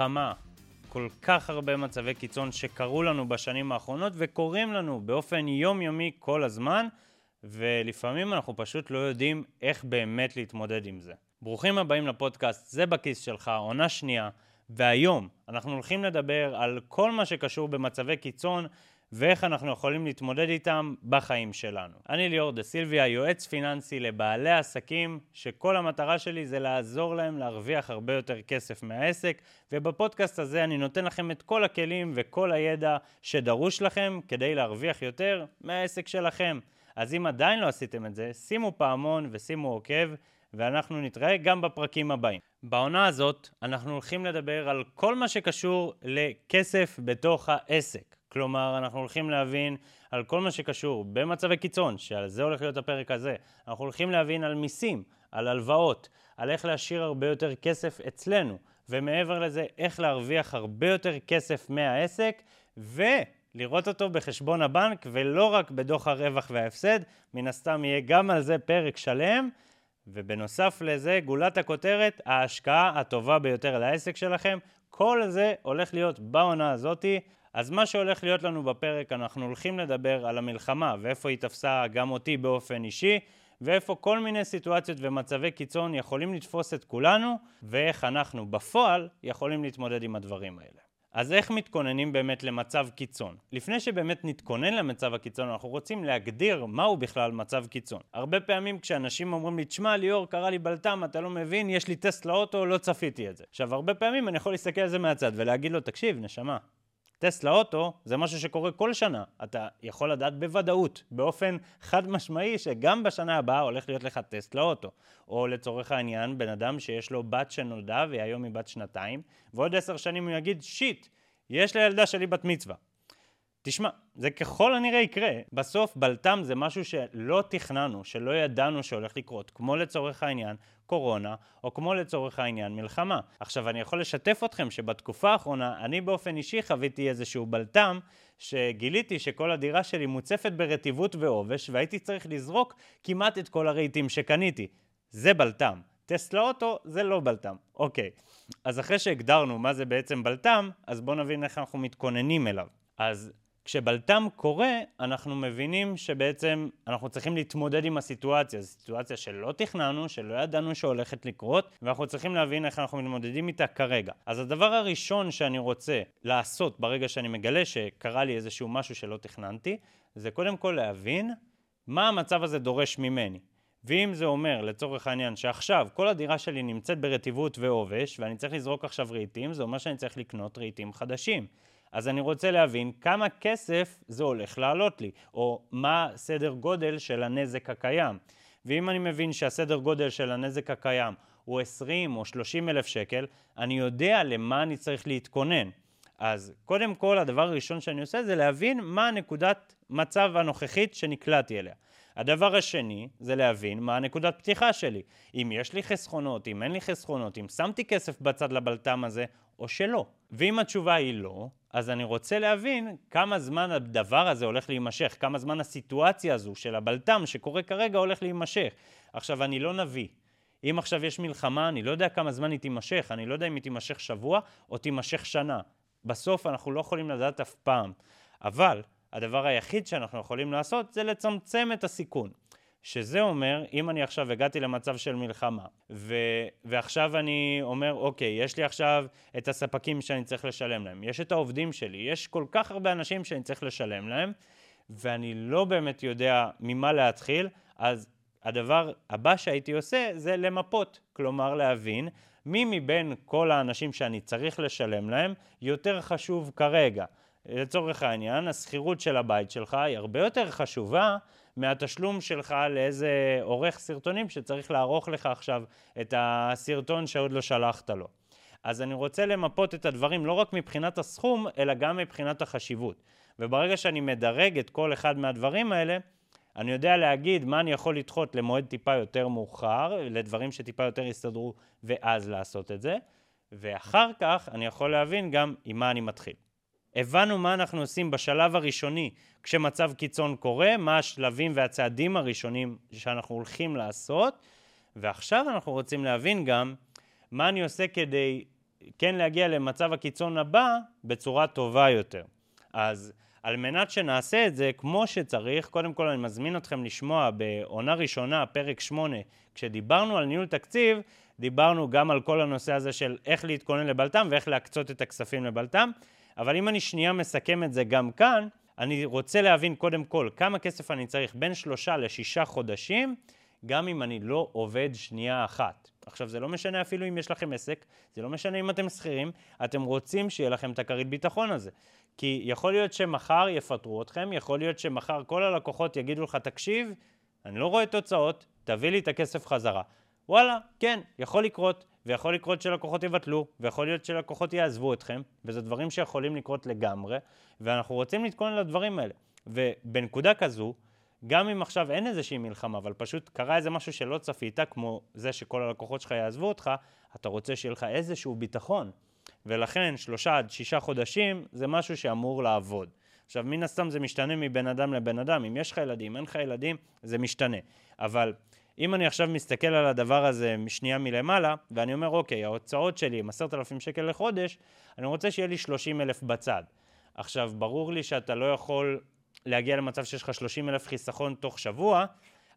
מלחמה, כל כך הרבה מצבי קיצון שקרו לנו בשנים האחרונות וקורים לנו באופן יומיומי כל הזמן, ולפעמים אנחנו פשוט לא יודעים איך באמת להתמודד עם זה. ברוכים הבאים לפודקאסט, זה בכיס שלך, עונה שנייה, והיום אנחנו הולכים לדבר על כל מה שקשור במצבי קיצון ואיך אנחנו יכולים להתמודד איתם בחיים שלנו. אני ליאור דה סילביה, יועץ פיננסי לבעלי עסקים, שכל המטרה שלי זה לעזור להם להרוויח הרבה יותר כסף מהעסק, ובפודקאסט הזה אני נותן לכם את כל הכלים וכל הידע שדרוש לכם כדי להרוויח יותר מהעסק שלכם. אז אם עדיין לא עשיתם את זה, שימו פעמון ושימו עוקב. ואנחנו נתראה גם בפרקים הבאים. בעונה הזאת אנחנו הולכים לדבר על כל מה שקשור לכסף בתוך העסק. כלומר, אנחנו הולכים להבין על כל מה שקשור במצבי קיצון, שעל זה הולך להיות הפרק הזה. אנחנו הולכים להבין על מיסים, על הלוואות, על איך להשאיר הרבה יותר כסף אצלנו, ומעבר לזה, איך להרוויח הרבה יותר כסף מהעסק, ולראות אותו בחשבון הבנק, ולא רק בדוח הרווח וההפסד. מן הסתם יהיה גם על זה פרק שלם. ובנוסף לזה, גולת הכותרת, ההשקעה הטובה ביותר לעסק שלכם. כל זה הולך להיות בעונה הזאתי. אז מה שהולך להיות לנו בפרק, אנחנו הולכים לדבר על המלחמה ואיפה היא תפסה גם אותי באופן אישי, ואיפה כל מיני סיטואציות ומצבי קיצון יכולים לתפוס את כולנו, ואיך אנחנו בפועל יכולים להתמודד עם הדברים האלה. אז איך מתכוננים באמת למצב קיצון? לפני שבאמת נתכונן למצב הקיצון, אנחנו רוצים להגדיר מהו בכלל מצב קיצון. הרבה פעמים כשאנשים אומרים לי, תשמע ליאור, קרה לי בלטם, אתה לא מבין, יש לי טסט לאוטו, לא צפיתי את זה. עכשיו, הרבה פעמים אני יכול להסתכל על זה מהצד ולהגיד לו, תקשיב, נשמה, טסט לאוטו זה משהו שקורה כל שנה. אתה יכול לדעת בוודאות, באופן חד משמעי, שגם בשנה הבאה הולך להיות לך טסט לאוטו. או לצורך העניין, בן אדם שיש לו בת שנולדה והיום היא בת שנתיים, ועוד עשר שנים הוא יגיד, שיט, יש לילדה שלי בת מצווה. תשמע, זה ככל הנראה יקרה. בסוף בלת"ם זה משהו שלא תכננו, שלא ידענו שהולך לקרות, כמו לצורך העניין קורונה, או כמו לצורך העניין מלחמה. עכשיו, אני יכול לשתף אתכם שבתקופה האחרונה, אני באופן אישי חוויתי איזשהו בלת"ם, שגיליתי שכל הדירה שלי מוצפת ברטיבות ועובש, והייתי צריך לזרוק כמעט את כל הרהיטים שקניתי. זה בלת"ם. טסט לאוטו זה לא בלת"ם. אוקיי, אז אחרי שהגדרנו מה זה בעצם בלת"ם, אז בואו נבין איך אנחנו מתכוננים אליו. אז כשבלת"ם קורה, אנחנו מבינים שבעצם אנחנו צריכים להתמודד עם הסיטואציה. זו סיטואציה שלא תכננו, שלא ידענו שהולכת לקרות, ואנחנו צריכים להבין איך אנחנו מתמודדים איתה כרגע. אז הדבר הראשון שאני רוצה לעשות ברגע שאני מגלה שקרה לי איזשהו משהו שלא תכננתי, זה קודם כל להבין מה המצב הזה דורש ממני. ואם זה אומר, לצורך העניין, שעכשיו כל הדירה שלי נמצאת ברטיבות ועובש, ואני צריך לזרוק עכשיו רהיטים, זה אומר שאני צריך לקנות רהיטים חדשים. אז אני רוצה להבין כמה כסף זה הולך לעלות לי, או מה סדר גודל של הנזק הקיים. ואם אני מבין שהסדר גודל של הנזק הקיים הוא 20 או 30 אלף שקל, אני יודע למה אני צריך להתכונן. אז קודם כל, הדבר הראשון שאני עושה זה להבין מה הנקודת מצב הנוכחית שנקלעתי אליה. הדבר השני זה להבין מה הנקודת פתיחה שלי. אם יש לי חסכונות, אם אין לי חסכונות, אם שמתי כסף בצד לבלטם הזה או שלא. ואם התשובה היא לא, אז אני רוצה להבין כמה זמן הדבר הזה הולך להימשך, כמה זמן הסיטואציה הזו של הבלטם שקורה כרגע הולך להימשך. עכשיו, אני לא נביא. אם עכשיו יש מלחמה, אני לא יודע כמה זמן היא תימשך, אני לא יודע אם היא תימשך שבוע או תימשך שנה. בסוף אנחנו לא יכולים לדעת אף פעם. אבל הדבר היחיד שאנחנו יכולים לעשות זה לצמצם את הסיכון. שזה אומר, אם אני עכשיו הגעתי למצב של מלחמה, ו- ועכשיו אני אומר, אוקיי, יש לי עכשיו את הספקים שאני צריך לשלם להם, יש את העובדים שלי, יש כל כך הרבה אנשים שאני צריך לשלם להם, ואני לא באמת יודע ממה להתחיל, אז הדבר הבא שהייתי עושה זה למפות, כלומר להבין מי מבין כל האנשים שאני צריך לשלם להם יותר חשוב כרגע. לצורך העניין, השכירות של הבית שלך היא הרבה יותר חשובה מהתשלום שלך לאיזה עורך סרטונים שצריך לערוך לך עכשיו את הסרטון שעוד לא שלחת לו. אז אני רוצה למפות את הדברים לא רק מבחינת הסכום, אלא גם מבחינת החשיבות. וברגע שאני מדרג את כל אחד מהדברים האלה, אני יודע להגיד מה אני יכול לדחות למועד טיפה יותר מאוחר, לדברים שטיפה יותר יסתדרו, ואז לעשות את זה, ואחר כך אני יכול להבין גם עם מה אני מתחיל. הבנו מה אנחנו עושים בשלב הראשוני כשמצב קיצון קורה, מה השלבים והצעדים הראשונים שאנחנו הולכים לעשות, ועכשיו אנחנו רוצים להבין גם מה אני עושה כדי כן להגיע למצב הקיצון הבא בצורה טובה יותר. אז על מנת שנעשה את זה כמו שצריך, קודם כל אני מזמין אתכם לשמוע בעונה ראשונה, פרק 8, כשדיברנו על ניהול תקציב, דיברנו גם על כל הנושא הזה של איך להתכונן לבלת"ם ואיך להקצות את הכספים לבלת"ם, אבל אם אני שנייה מסכם את זה גם כאן, אני רוצה להבין קודם כל כמה כסף אני צריך בין שלושה לשישה חודשים, גם אם אני לא עובד שנייה אחת. עכשיו, זה לא משנה אפילו אם יש לכם עסק, זה לא משנה אם אתם שכירים, אתם רוצים שיהיה לכם את הכרית ביטחון הזה. כי יכול להיות שמחר יפטרו אתכם, יכול להיות שמחר כל הלקוחות יגידו לך, תקשיב, אני לא רואה תוצאות, תביא לי את הכסף חזרה. וואלה, כן, יכול לקרות, ויכול לקרות שלקוחות יבטלו, ויכול להיות שלקוחות יעזבו אתכם, וזה דברים שיכולים לקרות לגמרי, ואנחנו רוצים להתכונן לדברים האלה. ובנקודה כזו, גם אם עכשיו אין איזושהי מלחמה, אבל פשוט קרה איזה משהו שלא צפית, כמו זה שכל הלקוחות שלך יעזבו אותך, אתה רוצה שיהיה לך איזשהו ביטחון. ולכן שלושה עד שישה חודשים זה משהו שאמור לעבוד. עכשיו, מן הסתם זה משתנה מבן אדם לבן אדם. אם יש לך ילדים, אין לך ילדים, זה משתנה. אבל אם אני עכשיו מסתכל על הדבר הזה שנייה מלמעלה, ואני אומר, אוקיי, ההוצאות שלי הם עשרת אלפים שקל לחודש, אני רוצה שיהיה לי שלושים אלף בצד. עכשיו, ברור לי שאתה לא יכול להגיע למצב שיש לך שלושים אלף חיסכון תוך שבוע,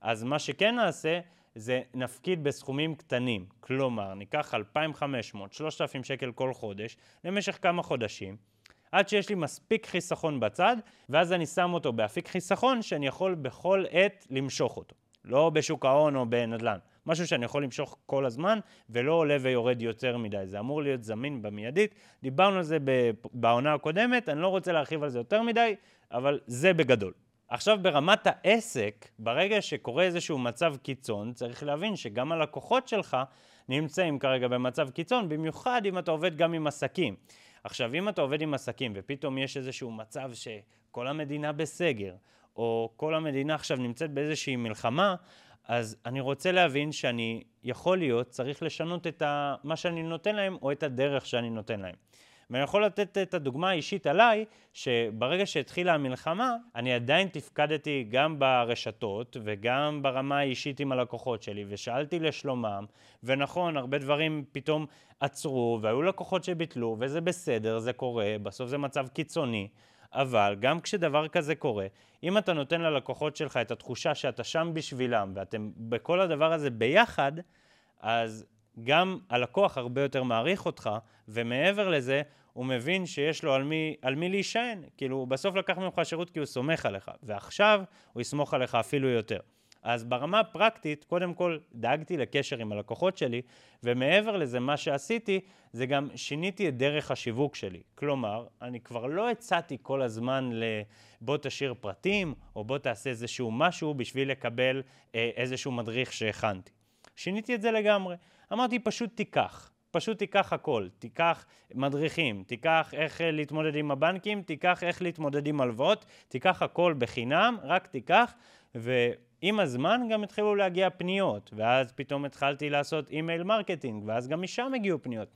אז מה שכן נעשה, זה נפקיד בסכומים קטנים. כלומר, ניקח 2,500, 3,000 שקל כל חודש, למשך כמה חודשים, עד שיש לי מספיק חיסכון בצד, ואז אני שם אותו באפיק חיסכון שאני יכול בכל עת למשוך אותו. לא בשוק ההון או בנדל"ן. משהו שאני יכול למשוך כל הזמן, ולא עולה ויורד יותר מדי. זה אמור להיות זמין במיידית. דיברנו על זה בעונה הקודמת, אני לא רוצה להרחיב על זה יותר מדי, אבל זה בגדול. עכשיו ברמת העסק, ברגע שקורה איזשהו מצב קיצון, צריך להבין שגם הלקוחות שלך נמצאים כרגע במצב קיצון, במיוחד אם אתה עובד גם עם עסקים. עכשיו, אם אתה עובד עם עסקים ופתאום יש איזשהו מצב שכל המדינה בסגר, או כל המדינה עכשיו נמצאת באיזושהי מלחמה, אז אני רוצה להבין שאני יכול להיות צריך לשנות את ה, מה שאני נותן להם או את הדרך שאני נותן להם. ואני יכול לתת את הדוגמה האישית עליי, שברגע שהתחילה המלחמה, אני עדיין תפקדתי גם ברשתות וגם ברמה האישית עם הלקוחות שלי, ושאלתי לשלומם, ונכון, הרבה דברים פתאום עצרו, והיו לקוחות שביטלו, וזה בסדר, זה קורה, בסוף זה מצב קיצוני. אבל גם כשדבר כזה קורה, אם אתה נותן ללקוחות שלך את התחושה שאתה שם בשבילם ואתם בכל הדבר הזה ביחד, אז גם הלקוח הרבה יותר מעריך אותך, ומעבר לזה, הוא מבין שיש לו על מי, על מי להישען. כאילו, הוא בסוף לקח ממך שירות כי הוא סומך עליך, ועכשיו הוא יסמוך עליך אפילו יותר. אז ברמה הפרקטית, קודם כל דאגתי לקשר עם הלקוחות שלי, ומעבר לזה, מה שעשיתי, זה גם שיניתי את דרך השיווק שלי. כלומר, אני כבר לא הצעתי כל הזמן ל... בוא תשאיר פרטים, או בוא תעשה איזשהו משהו בשביל לקבל אה, איזשהו מדריך שהכנתי. שיניתי את זה לגמרי. אמרתי, פשוט תיקח. פשוט תיקח הכל, תיקח מדריכים, תיקח איך להתמודד עם הבנקים, תיקח איך להתמודד עם הלוואות, תיקח הכל בחינם, רק תיקח, ועם הזמן גם התחילו להגיע פניות, ואז פתאום התחלתי לעשות email marketing, ואז גם משם הגיעו פניות.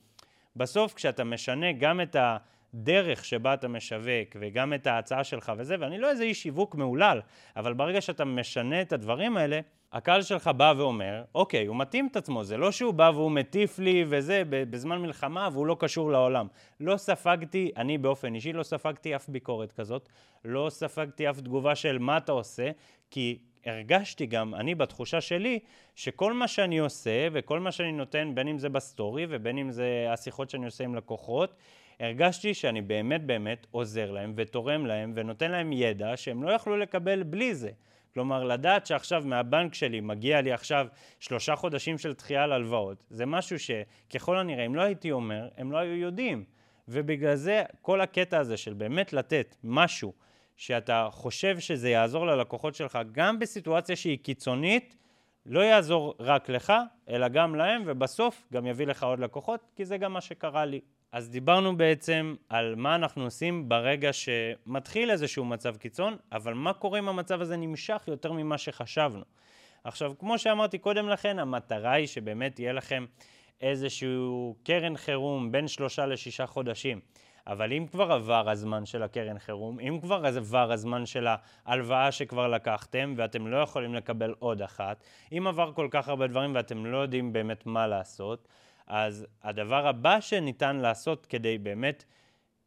בסוף כשאתה משנה גם את הדרך שבה אתה משווק וגם את ההצעה שלך וזה, ואני לא איזה איש שיווק מהולל, אבל ברגע שאתה משנה את הדברים האלה, הקהל שלך בא ואומר, אוקיי, הוא מתאים את עצמו, זה לא שהוא בא והוא מטיף לי וזה בזמן מלחמה והוא לא קשור לעולם. לא ספגתי, אני באופן אישי לא ספגתי אף ביקורת כזאת, לא ספגתי אף תגובה של מה אתה עושה, כי הרגשתי גם, אני בתחושה שלי, שכל מה שאני עושה וכל מה שאני נותן, בין אם זה בסטורי ובין אם זה השיחות שאני עושה עם לקוחות, הרגשתי שאני באמת באמת עוזר להם ותורם להם ונותן להם ידע שהם לא יכלו לקבל בלי זה. כלומר, לדעת שעכשיו מהבנק שלי מגיע לי עכשיו שלושה חודשים של דחייה על הלוואות, זה משהו שככל הנראה, אם לא הייתי אומר, הם לא היו יודעים. ובגלל זה כל הקטע הזה של באמת לתת משהו שאתה חושב שזה יעזור ללקוחות שלך, גם בסיטואציה שהיא קיצונית, לא יעזור רק לך, אלא גם להם, ובסוף גם יביא לך עוד לקוחות, כי זה גם מה שקרה לי. אז דיברנו בעצם על מה אנחנו עושים ברגע שמתחיל איזשהו מצב קיצון, אבל מה קורה אם המצב הזה נמשך יותר ממה שחשבנו. עכשיו, כמו שאמרתי קודם לכן, המטרה היא שבאמת יהיה לכם איזשהו קרן חירום בין שלושה לשישה חודשים. אבל אם כבר עבר הזמן של הקרן חירום, אם כבר עבר הזמן של ההלוואה שכבר לקחתם ואתם לא יכולים לקבל עוד אחת, אם עבר כל כך הרבה דברים ואתם לא יודעים באמת מה לעשות, אז הדבר הבא שניתן לעשות כדי באמת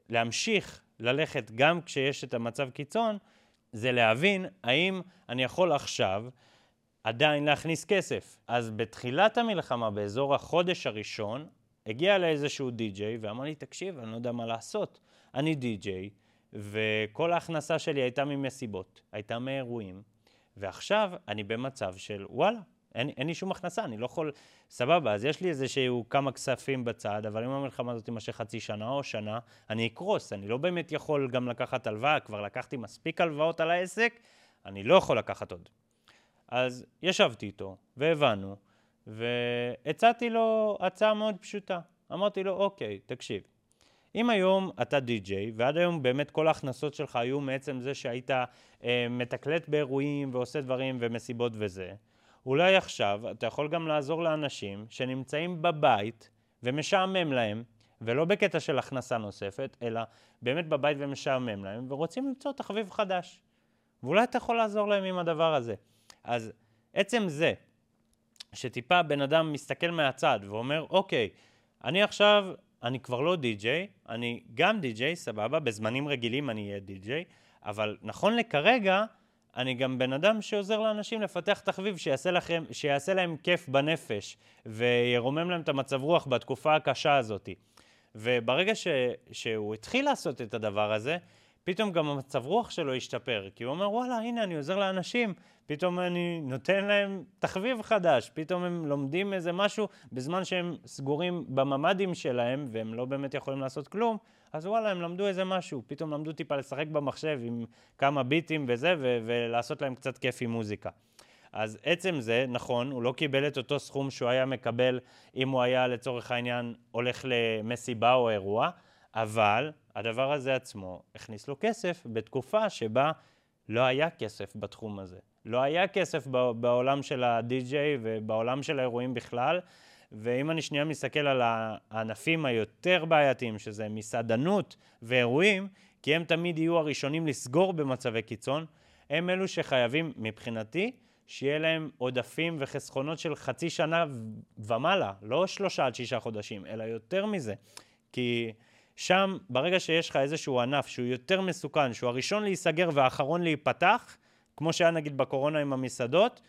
להמשיך ללכת גם כשיש את המצב קיצון, זה להבין האם אני יכול עכשיו עדיין להכניס כסף. אז בתחילת המלחמה, באזור החודש הראשון, הגיע לאיזשהו די-ג'יי ואמר לי, תקשיב, אני לא יודע מה לעשות. אני די-ג'יי, וכל ההכנסה שלי הייתה ממסיבות, הייתה מאירועים, ועכשיו אני במצב של וואלה, אין, אין לי שום הכנסה, אני לא יכול... סבבה, אז יש לי איזה שהוא כמה כספים בצד, אבל אם המלחמה הזאת תימשך חצי שנה או שנה, אני אקרוס, אני לא באמת יכול גם לקחת הלוואה, כבר לקחתי מספיק הלוואות על העסק, אני לא יכול לקחת עוד. אז ישבתי איתו, והבנו, והצעתי לו הצעה מאוד פשוטה. אמרתי לו, אוקיי, תקשיב, אם היום אתה די-ג'יי, ועד היום באמת כל ההכנסות שלך היו מעצם זה שהיית אה, מתקלט באירועים ועושה דברים ומסיבות וזה, אולי עכשיו אתה יכול גם לעזור לאנשים שנמצאים בבית ומשעמם להם, ולא בקטע של הכנסה נוספת, אלא באמת בבית ומשעמם להם, ורוצים למצוא תחביב חדש. ואולי אתה יכול לעזור להם עם הדבר הזה. אז עצם זה שטיפה בן אדם מסתכל מהצד ואומר, אוקיי, אני עכשיו, אני כבר לא די-ג'יי, אני גם די-ג'יי, סבבה, בזמנים רגילים אני אהיה די-ג'יי, אבל נכון לכרגע, אני גם בן אדם שעוזר לאנשים לפתח תחביב שיעשה, לכם, שיעשה להם כיף בנפש וירומם להם את המצב רוח בתקופה הקשה הזאת. וברגע ש, שהוא התחיל לעשות את הדבר הזה, פתאום גם המצב רוח שלו השתפר, כי הוא אומר, וואלה, הנה, אני עוזר לאנשים, פתאום אני נותן להם תחביב חדש, פתאום הם לומדים איזה משהו בזמן שהם סגורים בממ"דים שלהם, והם לא באמת יכולים לעשות כלום, אז וואלה, הם למדו איזה משהו, פתאום למדו טיפה לשחק במחשב עם כמה ביטים וזה, ו- ולעשות להם קצת כיף עם מוזיקה. אז עצם זה, נכון, הוא לא קיבל את אותו סכום שהוא היה מקבל אם הוא היה לצורך העניין הולך למסיבה או אירוע, אבל הדבר הזה עצמו הכניס לו כסף בתקופה שבה לא היה כסף בתחום הזה. לא היה כסף בעולם של הדי-ג'יי ובעולם של האירועים בכלל, ואם אני שנייה מסתכל על הענפים היותר בעייתיים, שזה מסעדנות ואירועים, כי הם תמיד יהיו הראשונים לסגור במצבי קיצון, הם אלו שחייבים, מבחינתי, שיהיה להם עודפים וחסכונות של חצי שנה ומעלה, לא שלושה עד שישה חודשים, אלא יותר מזה. כי שם, ברגע שיש לך איזשהו ענף שהוא יותר מסוכן, שהוא הראשון להיסגר והאחרון להיפתח, כמו שהיה נגיד בקורונה עם המסעדות,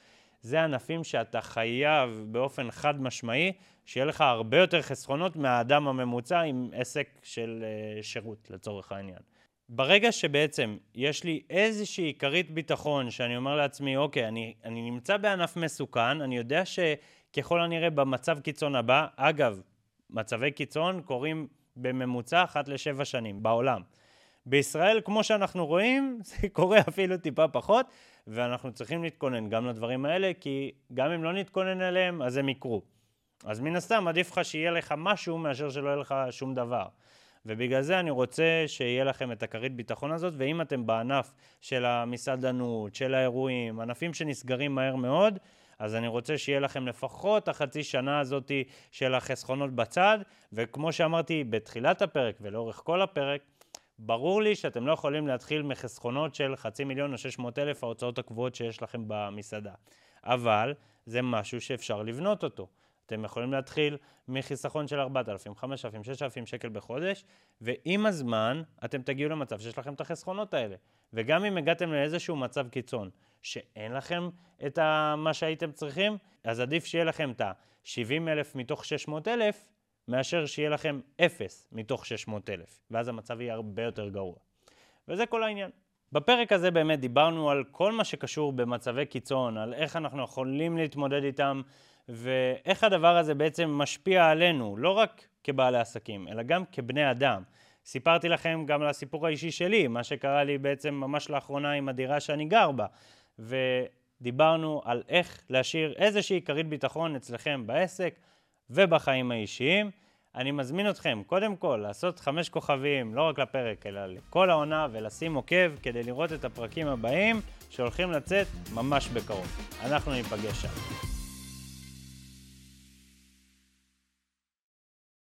זה ענפים שאתה חייב באופן חד משמעי, שיהיה לך הרבה יותר חסכונות מהאדם הממוצע עם עסק של uh, שירות, לצורך העניין. ברגע שבעצם יש לי איזושהי כרית ביטחון, שאני אומר לעצמי, אוקיי, אני, אני נמצא בענף מסוכן, אני יודע שככל הנראה במצב קיצון הבא, אגב, מצבי קיצון קורים בממוצע אחת לשבע שנים בעולם. בישראל, כמו שאנחנו רואים, זה קורה אפילו טיפה פחות, ואנחנו צריכים להתכונן גם לדברים האלה, כי גם אם לא נתכונן אליהם, אז הם יקרו. אז מן הסתם, עדיף לך שיהיה לך משהו מאשר שלא יהיה לך שום דבר. ובגלל זה אני רוצה שיהיה לכם את הכרית ביטחון הזאת, ואם אתם בענף של המסעדנות, של האירועים, ענפים שנסגרים מהר מאוד, אז אני רוצה שיהיה לכם לפחות החצי שנה הזאת של החסכונות בצד, וכמו שאמרתי בתחילת הפרק ולאורך כל הפרק, ברור לי שאתם לא יכולים להתחיל מחסכונות של חצי מיליון או 600 אלף ההוצאות הקבועות שיש לכם במסעדה. אבל זה משהו שאפשר לבנות אותו. אתם יכולים להתחיל מחיסכון של 4,000, 5,000, 6,000 שקל בחודש, ועם הזמן אתם תגיעו למצב שיש לכם את החסכונות האלה. וגם אם הגעתם לאיזשהו מצב קיצון, שאין לכם את מה שהייתם צריכים, אז עדיף שיהיה לכם את ה-70,000 מתוך 600,000, מאשר שיהיה לכם 0 מתוך 600,000, ואז המצב יהיה הרבה יותר גרוע. וזה כל העניין. בפרק הזה באמת דיברנו על כל מה שקשור במצבי קיצון, על איך אנחנו יכולים להתמודד איתם, ואיך הדבר הזה בעצם משפיע עלינו, לא רק כבעלי עסקים, אלא גם כבני אדם. סיפרתי לכם גם על הסיפור האישי שלי, מה שקרה לי בעצם ממש לאחרונה עם הדירה שאני גר בה. ודיברנו על איך להשאיר איזושהי כרית ביטחון אצלכם בעסק ובחיים האישיים. אני מזמין אתכם, קודם כל, לעשות חמש כוכבים, לא רק לפרק, אלא לכל העונה, ולשים עוקב כדי לראות את הפרקים הבאים שהולכים לצאת ממש בקרוב. אנחנו ניפגש שם.